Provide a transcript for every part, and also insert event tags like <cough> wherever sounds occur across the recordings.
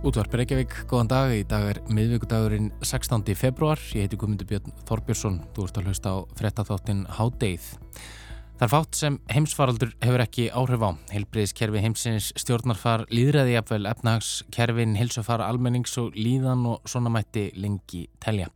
Útvarp Reykjavík, góðan dag. Í dag er miðvíkudagurinn 16. februar. Ég heiti Guðmundur Björn Þorbjörnsson. Þú ert að hlusta á frettatháttin Hádeið. Það er fátt sem heimsfaraldur hefur ekki áhrif á. Heilbriðiskerfi heimsins stjórnarfar líðræði jafnvel efnahagskerfin, hilsufar almennings og líðan og svona mætti lengi telja.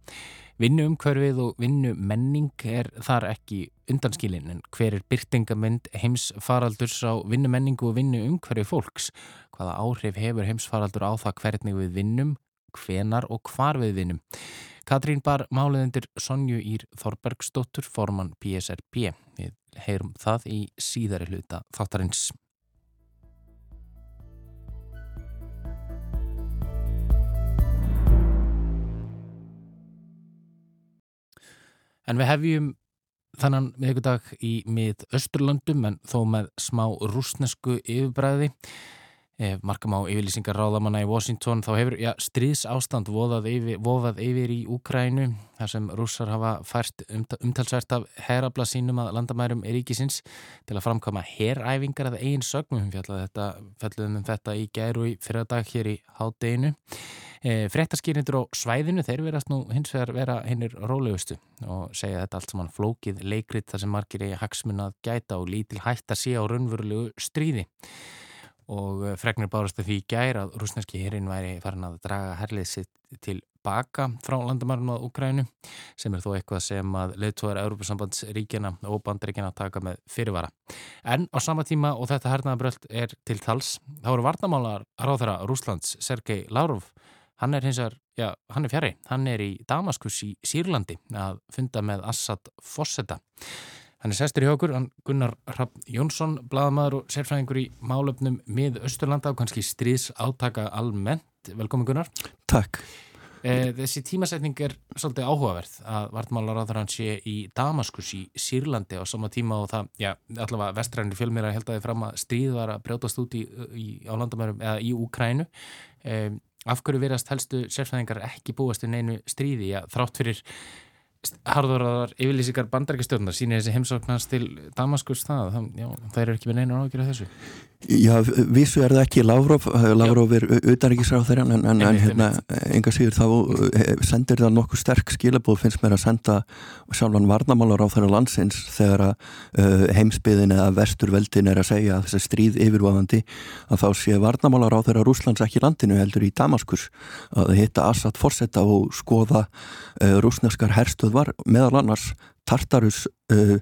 Vinnu umhverfið og vinnu menning er þar ekki undanskilin en hver er byrtingamind heimsfaraldurs á vinnu menningu og vinnu umhverfið fólks? Hvaða áhrif hefur heimsfaraldur á það hvernig við vinnum, hvenar og hvar við vinnum? Katrín bar máliðendur Sonju Ír Þorbergsdóttur, formann PSRB. Við heyrum það í síðari hluta þáttarins. En við hefjum þannan miðugudag í mið Östurlöndum en þó með smá rúsnesku yfirbræði. Ef markam á yfirlýsingar ráðamanna í Washington þá hefur ja, stríðs ástand voðað yfir, voðað yfir í Úkrænu þar sem rússar hafa fært umtalsvært af herabla sínum að landamærum Eríkisins til að framkama heræfingar eða eigin sögmum fjalluðum um þetta í gæru í fyrradag hér í hádeginu. E, Frettaskýrindur á svæðinu þeir verast nú hins vegar vera hinnir rólegustu og segja þetta allt saman flókið leikrit þar sem margir eigi hagsmun að gæta og lítil hægt að sé á raunverulegu stríði og eh, fregnir bárast því gæra að rúsneski hérinn væri farin að draga herlið sitt til baka frá landamærunum á Ukrænu sem er þó eitthvað sem að leðtóðar Európa-sambandsríkjana og bandaríkjana taka með fyrirvara. En á sama tíma og þetta hernaðabröld er til tals þá eru varnamálar ráðara Rúslands Sergei Lavrov hann er hins vegar, já, hann er fjari hann er í Damaskus í Sýrlandi að funda með Assad Fosseta Hann er sestur í okkur, hann Gunnar Rapp Jónsson, bladamæður og sérfræðingur í málöfnum mið Östurlanda og kannski stríðs átaka almennt. Velkomin Gunnar. Takk. Eh, þessi tímasetning er svolítið áhugaverð að vartmálar á þar hann sé í Damaskus í Sýrlandi á sama tíma og það, já, allavega vestrænir fjölmýra held að þið fram að stríð var að brjótast út í, í, á landamærum eða í Úkrænu. Eh, af hverju verðast helstu sérfræðingar ekki búast í neinu stríði, já, þrátt fyrir harðurraðar yfirlýsingar bandarækistjórnar sínir þessi heimsóknast til Damaskus það, já, það eru ekki með neina ágjur af þessu Já, vissu er það ekki Lavrov, Lavrov er auðaríkisráð þeirra en, en, en hérna, enga síður þá eh, sendir það nokkuð sterk skilabóð finnst mér að senda sjálfan varnamálar á þeirra landsins þegar að uh, heimsbyðin eða vesturveldin er að segja að þessi stríð yfirvafandi að þá sé varnamálar á þeirra Rúslands ekki landinu heldur í Damaskus að hitta Assad fórsetta og skoða uh, rúsneskar herstuðvar meðal annars Tartarus uh,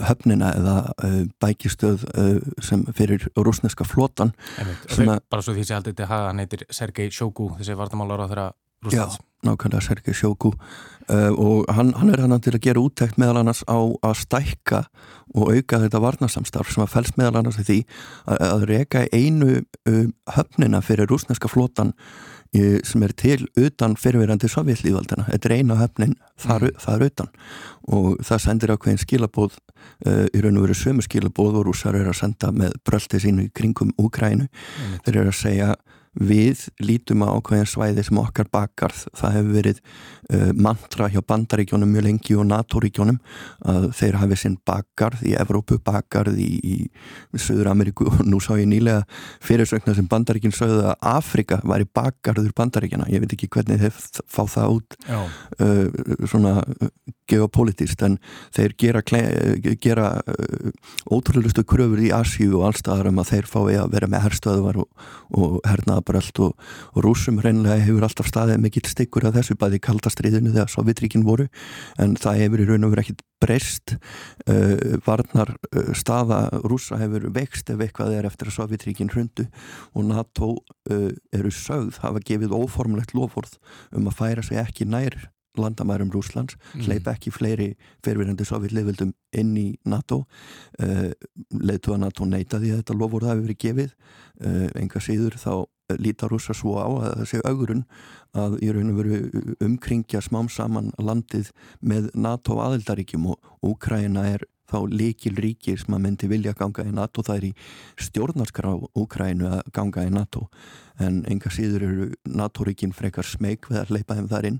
höfnina eða uh, bækistöð uh, sem fyrir rúsneska flotan Bara svo því sem aldrei þetta hafa, hann heitir Sergei Sjóku þessi vartamálar á þeirra rúsnans Já, nákvæmlega Sergei Sjóku uh, og hann, hann er hann til að gera úttækt meðal annars á að stækka og auka þetta varnasamstarf sem að fælst meðal annars því að, að reyka einu höfnina fyrir rúsneska flotan sem er til utan fyrirverandi sovjetlýðvaldina, þetta er eina höfnin þar, mm. þar utan og það sendir ákveðin skilabóð uh, í raun og veru sömu skilabóð og rúsar eru að senda með bröldi sínu í kringum Úkrænu, mm. þeir eru að segja við lítum á ákveðin svæði sem okkar bakarð, það hefur verið uh, mantra hjá bandaríkjónum mjög lengi og NATO-ríkjónum að þeir hafi sinn bakarð í Evrópu, bakarð í, í Söður Ameríku og nú sá ég nýlega fyrirsöknar sem bandaríkinn sögðu að Afrika væri bakarður bandaríkjana, ég veit ekki hvernig þeir fá það út uh, svona geopolítist en þeir gera, gera uh, ótrúlustu kröfur í Asíu og allstaðar um að þeir fái að vera með herstöðvar og, og hernaðabröld og, og rúsum reynlega hefur alltaf staðið mikill styggur af þessu bæði kaldastriðinu þegar Sovjetríkin voru en það hefur í raun og verið ekkit breyst. Uh, varnar uh, staða rúsa hefur vext ef eitthvað er eftir að Sovjetríkin hrundu og NATO uh, eru sögð hafa gefið óformlegt lofórð um að færa sig ekki nær landamærum Rúslands, mm. hleypa ekki fleiri fyrirverðandi sovjetleifildum inn í NATO. Uh, leitu að NATO neytaði að þetta lofur það hefur verið gefið. Uh, enga síður þá lítar rúsa svo á að það sé augurinn að í raun og veru umkringja smám saman landið með NATO aðildaríkjum og Úkræna er þá líkil ríkir sem að myndi vilja ganga í NATO það er í stjórnarskrá Úkrænu að ganga í NATO. En enga síður eru NATO-ríkin frekar smeg við að leipa þeim þar inn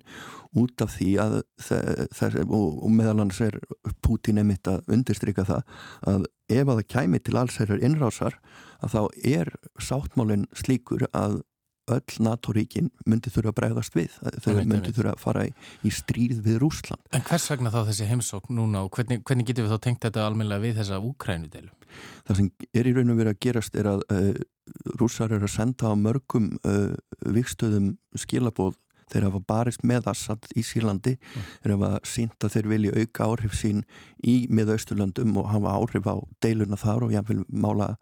út af því að þess, og, og meðal hans er Putin emitt að undirstryka það að ef að það kæmi til alls þeirrar innrásar að þá er sáttmálinn slíkur að öll NATO-ríkin myndi þurfa að bregðast við þau myndi þurfa að fara í, í stríð við Rúsland. En hvers vegna þá þessi heimsókn núna og hvernig, hvernig getur við þá tengt þetta almenlega við þessa Úkrænudelu? Það sem er í raun og verið að gerast er að uh, rússar eru að senda á mörgum uh, vikstöðum skilabóð þeir hafa barist með Assad í Sýrlandi mm. þeir hafa sínt að þeir vilja auka áhrif sín í miðausturlandum og hafa áhrif á deiluna þar og jáfnveil mála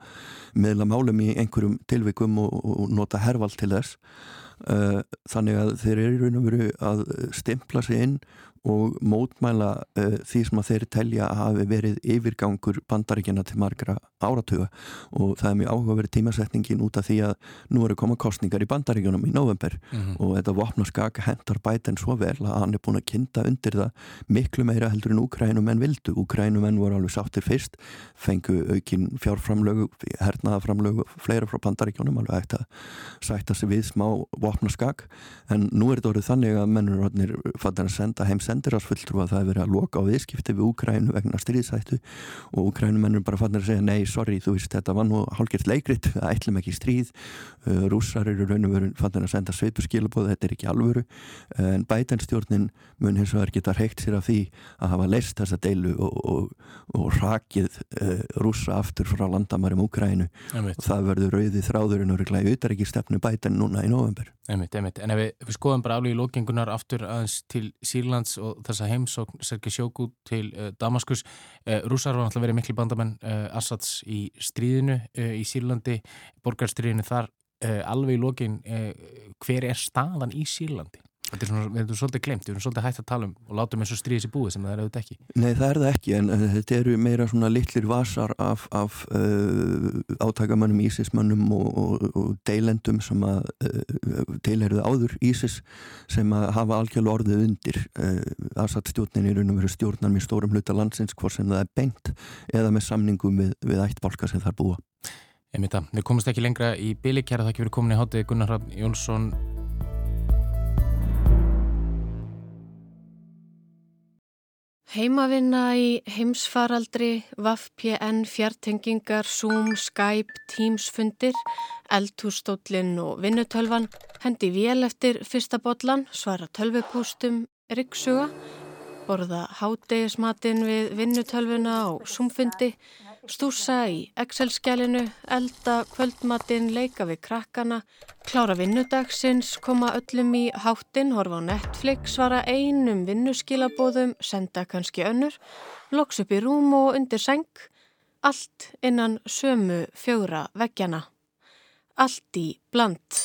meðla málum í einhverjum tilvikum og, og nota hervald til þess uh, þannig að þeir eru í raun og veru að stimpla sig inn og mótmæla uh, því sem að þeir telja að hafi verið yfirgangur bandaríkjana til margra áratuga og það er mjög áhugaverið tímasetningin út af því að nú eru komað kostningar í bandaríkjunum í november mm -hmm. og þetta vopnarskak hendar bæten svo vel að hann er búin að kynnta undir það miklu meira heldur en Ukrænum en vildu. Ukrænum en voru alveg sáttir fyrst, fengu aukin fjárframlögu, hernaðaframlögu fleira frá bandaríkjunum, alveg ætti að sætta sig við smá vopnarskak en nú er þetta orðið þannig að mennur fattar að það er verið að loka á viðskipti við Úkrænu vegna stríðsættu og Úkrænumennur bara fannir að segja nei, sorry, þú veist, þetta var nú hálfgert leikrit, <laughs> það ætlum ekki stríð. Uh, rússar eru raun og veru fannir að senda sveitu skilabóð, þetta er ekki alvöru. En bætenstjórnin mun hins vegar geta reykt sér af því að hafa leist þessa deilu og, og, og rakið uh, rússa aftur frá landamarum Úkrænu og það verður rauðið þráðurinn og reglæði auðar stefnu bæten núna í november. Einmitt, einmitt. En ef við, við skoðum bara alveg í lókingunar aftur aðeins til Sýrlands og þessa heimsókn Sergei Sjóku til uh, Damaskus uh, Rússar var náttúrulega verið miklu bandamenn uh, Assads í stríðinu í Sýrlandi, borgarstríðinu þar alveg í lókin hver er staðan í Sýrlandi? Þetta er svona, við erum svolítið glemt, við erum svolítið hægt að tala um og látum eins og stríðis í búið sem það er auðvitað ekki. Nei, það er það ekki, en uh, þetta eru meira svona litlir vasar af, af uh, átakamannum, ísismannum og, og, og deilendum sem að uh, deilherðu áður ísis sem að hafa algjörlega orðið undir aðsatt stjórnin í raun og veru stjórnar með stórum hluta landsins, hvort sem það er beint eða með samningum við, við ættbálka sem það er búa. Emita, við komumst ekki lengra í byli, kæra þakki fyrir komin í hátið Gunnar Raffn Jónsson Heimavinna í heimsfaraldri, VAF-PN, fjartengingar, Zoom, Skype, Teams-fundir, eldhússtólinn og vinnutölvan, hendi vél eftir fyrsta botlan, svara tölvupústum, ryggsuga, borða hádegismatinn við vinnutölvuna á Zoom-fundi, stúsa í Excel-skjælinu, elda kvöldmatinn, leika við krakkana, klára vinnudagsins, koma öllum í háttin, horfa á Netflix, svara einum vinnuskilabóðum, senda kannski önnur, loks upp í rúm og undir seng, allt innan sömu fjóra veggjana. Allt í bland.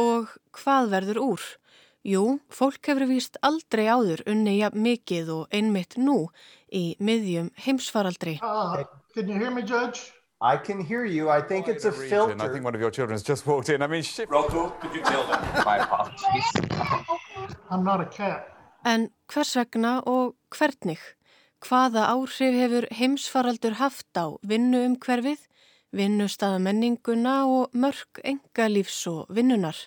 Og hvað verður úr? Jú, fólk hefur vist aldrei áður unni jafn mikið og einmitt nú í miðjum heimsfaraldri. Uh, can you hear me, Judge? I can hear you. I think it's a filter. I think one of your children has just walked in. I mean, shit. Roku, could you tell them? My apologies. <laughs> I'm not a cat. En hvers vegna og hvernig? Hvaða áhrif hefur heimsfaraldur haft á vinnu um hverfið, vinnustaða menninguna og mörg engalífs og vinnunar?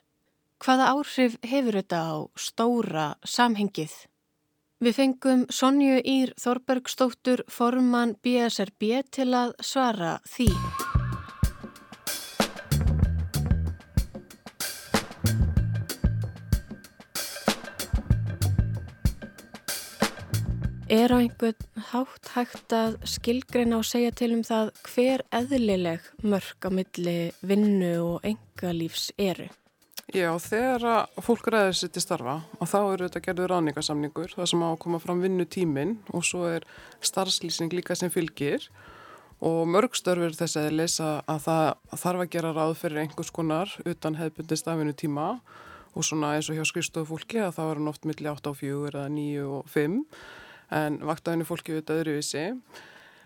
Hvaða áhrif hefur þetta á stóra samhengið? Við fengum Sonju Ír Þorbergstóttur formann BSRB til að svara því. Er á einhvern hátt hægt að skilgreina og segja til um það hver eðlileg mörg á milli vinnu og engalífs eru? Já, þegar fólk ræðir sér til starfa og þá eru þetta gerður ráningarsamningur það sem á að koma fram vinnu tímin og svo er starfslýsing líka sem fylgir. Og mörg störfur þess að lesa að það þarf að gera ráð fyrir einhvers konar utan hefðbundist af vinnu tíma og svona eins og hjá skrifstofu fólki að er hann oft milli 8 á 4 eða 9 og 5 en vaktafinu fólki auðvitað öðruvísi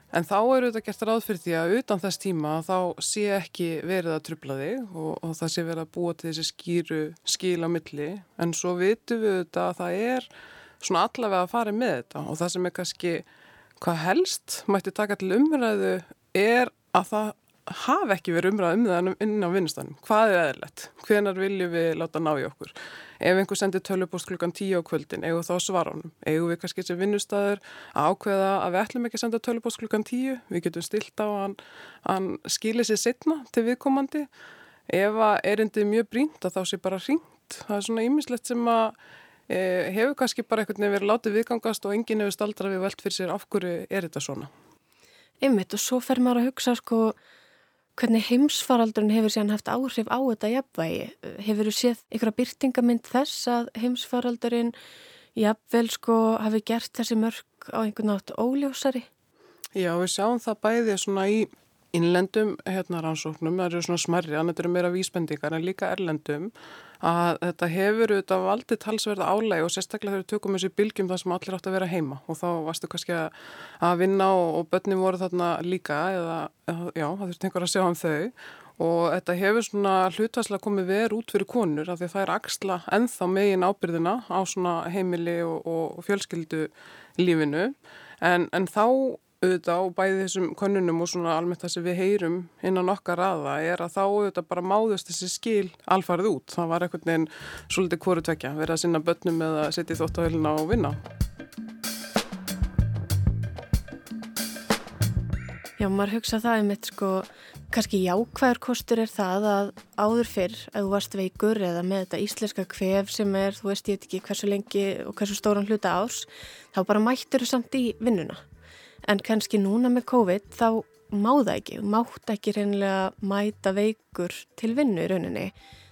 En þá eru þetta gert ráð fyrir því að utan þess tíma þá sé ekki verið að trubla þig og, og það sé verið að búa til þessi skýru skíl á milli. En svo vitum við þetta að það er svona allavega að fara með þetta. Og það sem er kannski hvað helst mætti taka til umræðu er að það hafi ekki verið umræð um það inn á vinnustanum. Hvað er eðlert? Hvenar viljum við láta ná í okkur? Ef einhver sendir tölupost klukkan tíu á kvöldin, eigum þá svara honum. Eigum við kannski sem vinnustæður að ákveða að við ætlum ekki að senda tölupost klukkan tíu. Við getum stilt á hann, hann skilir sér setna til viðkomandi. ef að erindið er mjög brínt að þá sé bara ringt. Það er svona ýmislegt sem að e, hefur kannski bara einhvern veginn verið látið viðgangast og enginn hefur staldra við velt fyrir sér af hverju er þetta svona. Einmitt og svo fer maður að hugsa sko hvernig heimsfaraldurinn hefur síðan haft áhrif á þetta jafnvægi. Hefur þú séð að byrtingamind þess að heimsfaraldurinn jafnvel sko hafi gert þessi mörg á einhvern nátt óljósari? Já, við sjáum það bæði svona í innlendum hérna rannsóknum, það eru svona smerri, annað eru meira vísbendingar en líka erlendum að þetta hefur auðvitað valdið talsverða álæg og sérstaklega þegar við tökum þessi bylgjum það sem allir átt að vera heima. Og þá varstu kannski að vinna og, og börnum voru þarna líka eða, já, það þurfti einhver að sjá um þau. Og þetta hefur svona hlutværslega komið verið út fyrir konur af því að það er axla enþá megin ábyrðina á svona heimili og, og fjölskyldu lífinu en, en þá auðvitað og bæði þessum konunum og svona almennt það sem við heyrum innan okkar aða er að þá auðvitað bara máðust þessi skil alfarið út. Það var einhvern veginn svolítið hvoru tvekja, verið að sinna börnum eða setja þótt á helina og vinna. Já, maður hugsa það um eitt sko, kannski jákvæður kostur er það að áður fyrr, ef þú varst veikur eða með þetta íslenska kvef sem er, þú veist ég ekki hversu lengi og hversu stóran hluta árs, þá bara mættur þú samt í vinnuna en kannski núna með COVID þá má það ekki, mátt ekki reynilega mæta veikur til vinnu í rauninni.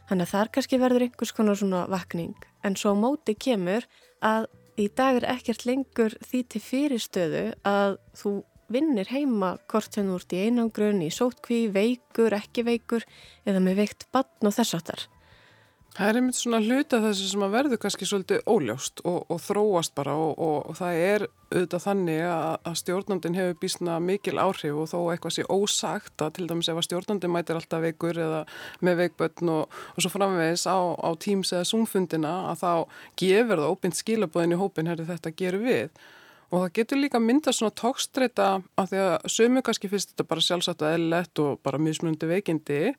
Þannig að þar kannski verður einhvers konar svona vakning en svo móti kemur að í dag er ekkert lengur því til fyrirstöðu að þú vinnir heima hvort þú ert í einangrun, í sótkví, veikur, ekki veikur eða með veikt bann og þess áttar. Það er einmitt svona hluta þessu sem að verður kannski svolítið óljóst og, og þróast bara og, og, og það er auðvitað þannig að, að stjórnandin hefur bísna mikil áhrif og þó eitthvað sé ósagt að til dæmis ef að stjórnandin mætir alltaf veikur eða með veikbötn og svo framvegis á, á tíms eða sumfundina að þá gefur það óbind skilabóðin í hópin herri þetta gerir við. Og það getur líka mynda svona tókstreita að því að sömu kannski fyrst þetta bara sjálfsagt og eðlert og bara mismundi veikindi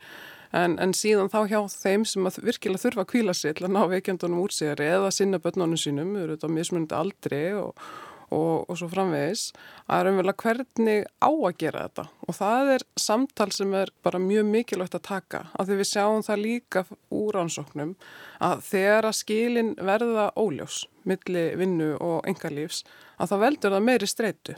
En, en síðan þá hjá þeim sem virkilega þurfa að kvíla sér til að ná veikjandunum úr sér eða sinna börnunum sínum, við erum þetta mismunandi aldri og, og, og svo framvegis, að er að hvernig á að gera þetta. Og það er samtal sem er bara mjög mikilvægt að taka, af því við sjáum það líka úr ansóknum að þegar að skilin verða óljós, milli vinnu og engalífs, að það veldur það meiri streitu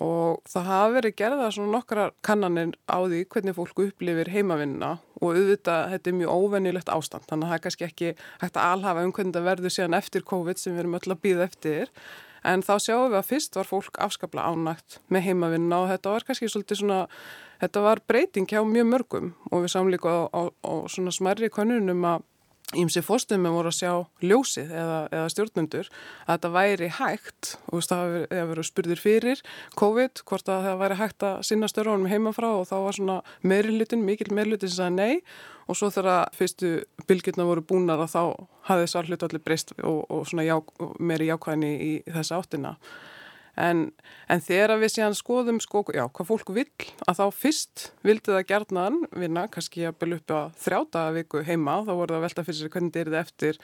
og það hafa verið gerða svona nokkra kannanir á því hvernig fólku upplifir heimavinna og auðvitað þetta er mjög óvennilegt ástand. Þannig að það er kannski ekki hægt að alhafa um hvernig það verður síðan eftir COVID sem við erum öll að býða eftir. En þá sjáum við að fyrst var fólk afskapla ánægt með heimavinna og þetta var kannski svolítið svona, þetta var breyting hjá mjög mörgum. Og við sáum líka á, á, á svona smerri konunum að Ímsi fórstum með voru að sjá ljósið eða, eða stjórnundur að þetta væri hægt og það hefur verið spurðir fyrir COVID hvort að það væri hægt að sinna störfunum heimafrá og þá var svona meirlutin, mikil meirlutin sem sagði nei og svo þegar fyrstu bylgjurna voru búnar að þá hafði þessar hlutu allir breyst og, og svona já, meiri jákvæðni í þessa áttina. En, en þegar við séðan skoðum sko, já, hvað fólk vil, að þá fyrst vildi það gerðnaðan vinna, kannski að byrja upp á þrjáta viku heima, þá voru það velta fyrir sér hvernig þetta er þetta eftir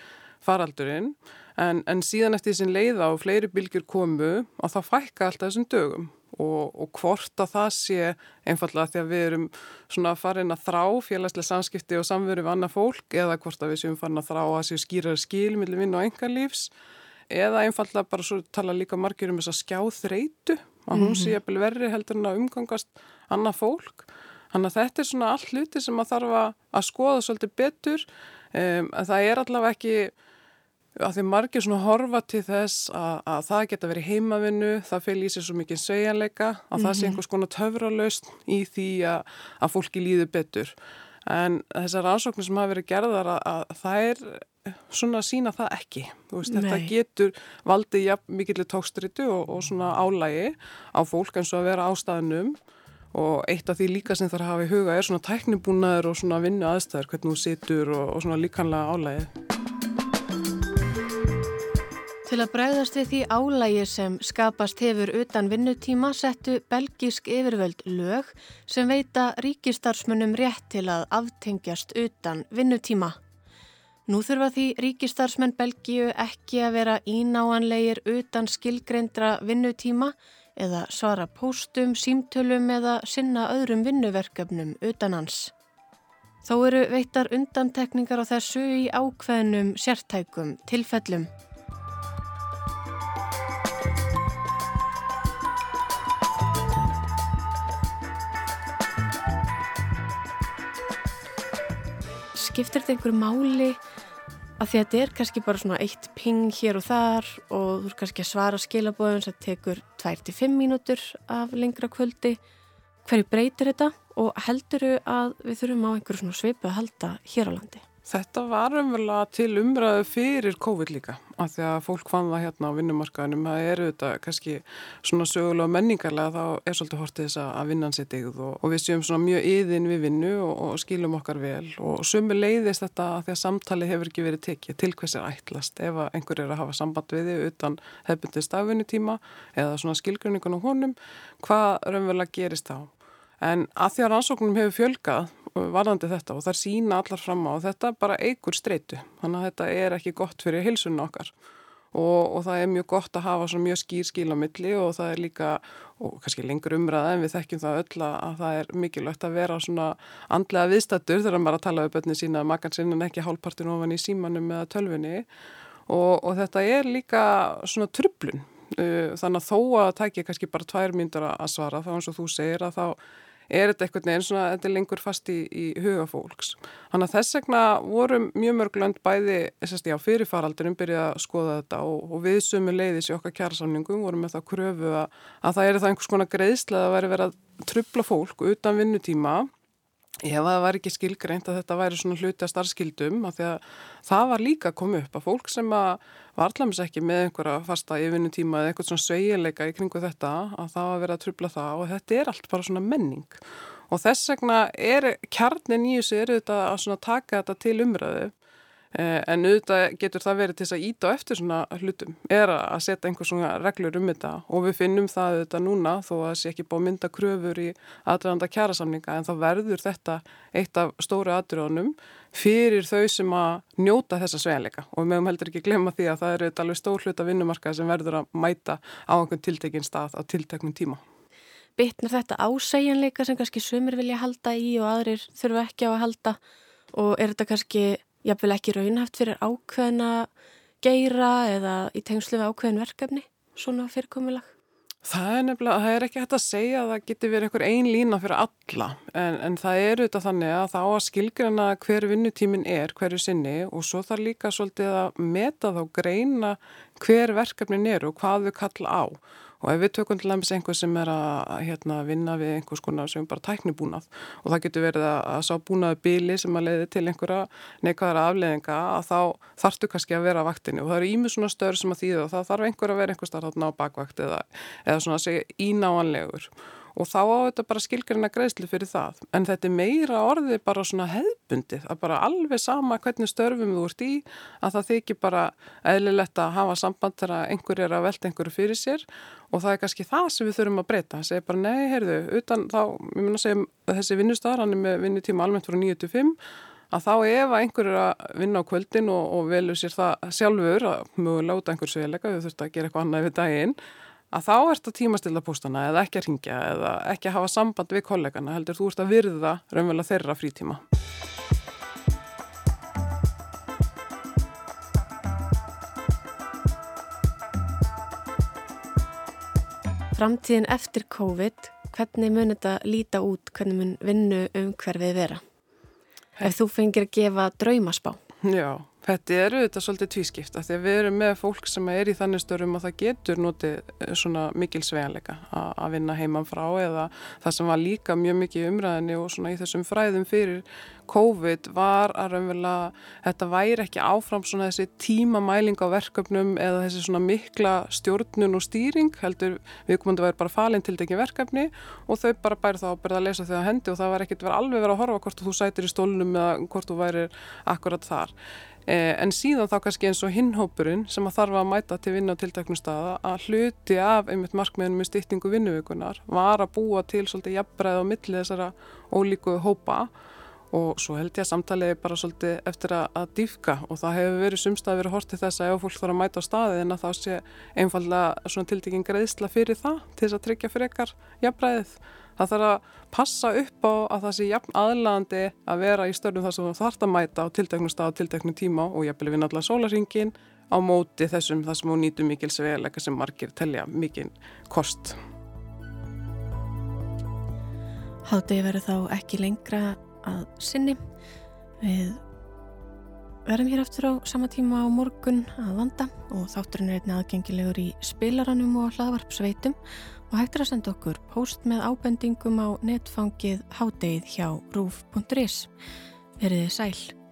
faraldurinn, en, en síðan eftir þessin leiða og fleiri bylgjur komu og þá fækka alltaf þessum dögum. Og, og hvort að það sé einfallega því að við erum svona farin að þrá félagslega samskipti og samveru við annað fólk eða hvort að við séum farin að þrá að séu skýrar skil millir vinn og engarlífs eða einfallega bara svo tala líka margir um þess að skjá þreitu að hún sé eppil verri heldur en að umgangast annað fólk. Þannig að þetta er svona allt hluti sem að þarf að skoða svolítið betur. Um, það er allavega ekki að því margir svona horfa til þess að, að það geta verið heimavinnu, það fel í sig svo mikið svejanleika, að mm -hmm. það sé mhm. einhvers konar töfralaust í því að, að fólki líður betur. En þessar ansóknir sem hafa verið gerðar að, að það er svona sína það ekki. Veist, þetta getur valdið ja, mikillir tókstritu og, og svona álægi á fólk eins og að vera ástæðnum og eitt af því líka sem er að hafa í huga er svona tæknibúnaður og svona vinnu aðstæður, hvernig þú situr og, og svona líkanlega álægi. Til að bregðast við því álægi sem skapast hefur utan vinnutíma settu belgisk yfirvöld lög sem veita ríkistarsmunum rétt til að aftengjast utan vinnutíma. Nú þurfa því ríkistarsmenn Belgíu ekki að vera ínáanlegir utan skilgreindra vinnutíma eða svara póstum, símtölum eða sinna öðrum vinnuverkefnum utan hans. Þó eru veittar undantekningar á þessu í ákveðnum sértækum tilfellum. Skiptir þetta einhverju máli að því að þetta er kannski bara svona eitt ping hér og þar og þú er kannski að svara skilabóðum sem tekur 2-5 mínútur af lengra kvöldi. Hverju breytir þetta og heldur að við þurfum á einhverju svona svipu að halda hér á landi? Þetta var umverulega til umræðu fyrir COVID líka af því að fólk fann það hérna á vinnumarkaðinum. Það eru þetta kannski svona sögulega menningarlega þá er svolítið hortið þess að vinnan sér digð og, og við séum svona mjög yðin við vinnu og, og skilum okkar vel. Og sumi leiðist þetta að því að samtali hefur ekki verið tekið til hvers er ætlast. Ef einhver er að hafa samband við þið utan hefbundi stafvinnutíma eða svona skilgrunningun á honum hvað raunverulega gerist þá? En að því að rannsóknum hefur fjölgað varðandi þetta og það sína allar fram á þetta bara eigur streitu. Þannig að þetta er ekki gott fyrir hilsunum okkar. Og, og það er mjög gott að hafa svona mjög skýr skil á milli og það er líka, og kannski lengur umræða en við þekkjum það öll að það er mikilvægt að vera svona andlega viðstættur þegar maður að tala um bönni sína sinna en ekki hálfpartin ofan í símanum eða tölfunni og, og þetta er líka svona trublun þannig að þó að það ekki kannski bara tvær myndur að svara þá eins og þú segir að þá er þetta eitthvað neins svona, þetta er lengur fast í, í huga fólks. Þannig að þess vegna vorum mjög mörg lönd bæði, þessast já, fyrirfaraldinum byrja að skoða þetta og, og við sumu leiðis í okkar kjærasamningum vorum með það kröfu að, að það er það einhvers konar greiðslega að veri verið að trubla fólk utan vinnutíma ef það var ekki skilgreint að þetta væri svona hluti að starfskildum því að það var líka að koma upp að fólk sem að var allaveg ekki með einhverja fasta yfinnutíma eða eitthvað svona sveigileika í kringu þetta að það var verið að trubla það og þetta er allt bara svona menning. Og þess vegna er kjarnin í þessu eru þetta að taka þetta til umræðu en auðvitað getur það verið til þess að íta eftir svona hlutum, er að setja einhvers svona reglur um þetta. Og við finnum það auðvitað núna þó að það sé ekki bá mynda kröfur í aðræðanda kjærasamninga en þá verður þetta eitt af stóru aðrjónum fyrir þau sem að njóta þessa sveileika og við mögum heldur ekki glemma því að það eru þetta alveg stór hlut af vinnumarkaði sem verður að mæta á einhvern tiltekinn stað á tilteknum tíma. Bitnar þetta ásegjanleika sem kannski sumir vilja halda í og aðrir þurfa ekki á að halda? Og er þetta kannski jafnvel ekki raunhaft fyrir ákveðna geira eða í tengslu við ákveðin verkefni, svona fyrirkomulag? Það er nefnilega, það er ekki hægt að segja að það geti verið einhver ein lína fyrir alla en, en það er auðvitað þannig að það á að skilgjana hver vinnutímin er hverju sinni og svo þarf líka svolítið að meta þá greina hver verkefnin eru og hvað við kalla á og ef við tökum til dæmis einhver sem er að hérna, vinna við einhvers konar sem bara tæknibúnað og það getur verið að, að sá búnaðu bíli sem að leiði til einhverja neikvæðara afleðinga að þá þartu kannski að vera á vaktinni. Og það eru ímið svona stöður sem að þýða og það þarf einhver að vera einhver starf á bakvakt eða, eða svona að segja ínáanlegur og þá á þetta bara skilgarina greiðsli fyrir það. En þetta er meira orðið bara svona hefbundið, að bara alveg sama hvernig störfum þú ert í, að það þykir bara eðlilegt að hafa samband þegar einhver er að velta einhverju fyrir sér og það er kannski það sem við þurfum að breyta. Það segir bara nei, heyrðu, utan þá, ég mun að segja þessi vinnustar, hann er með vinnutíma almennt frá 9-5, að þá ef einhver er að vinna á kvöldin og, og velur sér það sjálfur, að mögulega af einhver svegilega, við þurfum að gera eitthvað annað við daginn, að þá ert að tímastilla postana eða ekki að ringja eða ekki að hafa samband við kollegana heldur þú ert að virða raunverulega þeirra frítíma. Framtíðin eftir COVID, hvernig mun þetta líta út, hvernig mun vinnu um hverfið vera? Ef þú fengir að gefa draumaspá. Já, þetta eru þetta svolítið tvískipt að því að við erum með fólk sem er í þannig störum og það getur notið eh, svona mikil sveganleika að vinna heimann frá eða það sem var líka mjög mikið umræðinni og svona í þessum fræðum fyrir COVID var að raunverulega þetta væri ekki áfram svona þessi tímamæling á verkefnum eða þessi svona mikla stjórnun og stýring heldur við komum að vera bara falinn til degi verkefni og þau bara bæri þá að byrja að lesa þau að hendi og það var ekkert verið alveg verið að horfa hvort þú sætir í stólnum eða hvort þú væri akkurat þar. Eh, en síðan þá kannski eins og hinnhópurinn sem að þarf að mæta til vinna á tiltaknum staða að hluti af einmitt markmiðunum með stýttingu vinnuvíkunar var að búa til svolítið jafnbreið á milli þessara ólíku hópa og svo held ég að samtalið bara svolítið eftir að, að dýfka og það hefur verið sumstað verið hortið þess að ef fólk þarf að mæta á staðið en að þá sé einfallega svona tildekking greiðsla fyrir það til þess að tryggja frekar jafnbræðið. Það þarf að passa upp á að það sé jafn aðlandi að vera í störnum þar sem þú þarfst að mæta á tildeknum stað og tildeknum tíma og jafnvel við náttúrulega sólaringin á móti þessum þar sem hún nýtu mikil sveguleika sem margir telja mikil kost. Hátegi verður þá ekki lengra að sinni. Við verðum hér aftur á sama tíma á morgun að vanda og þátturinn er einnig aðgengilegur í spilaranum og hlaðvarpsveitum og hægt er að senda okkur post með ábendingum á netfangið hádegið hjá rúf.is. Verðið sæl.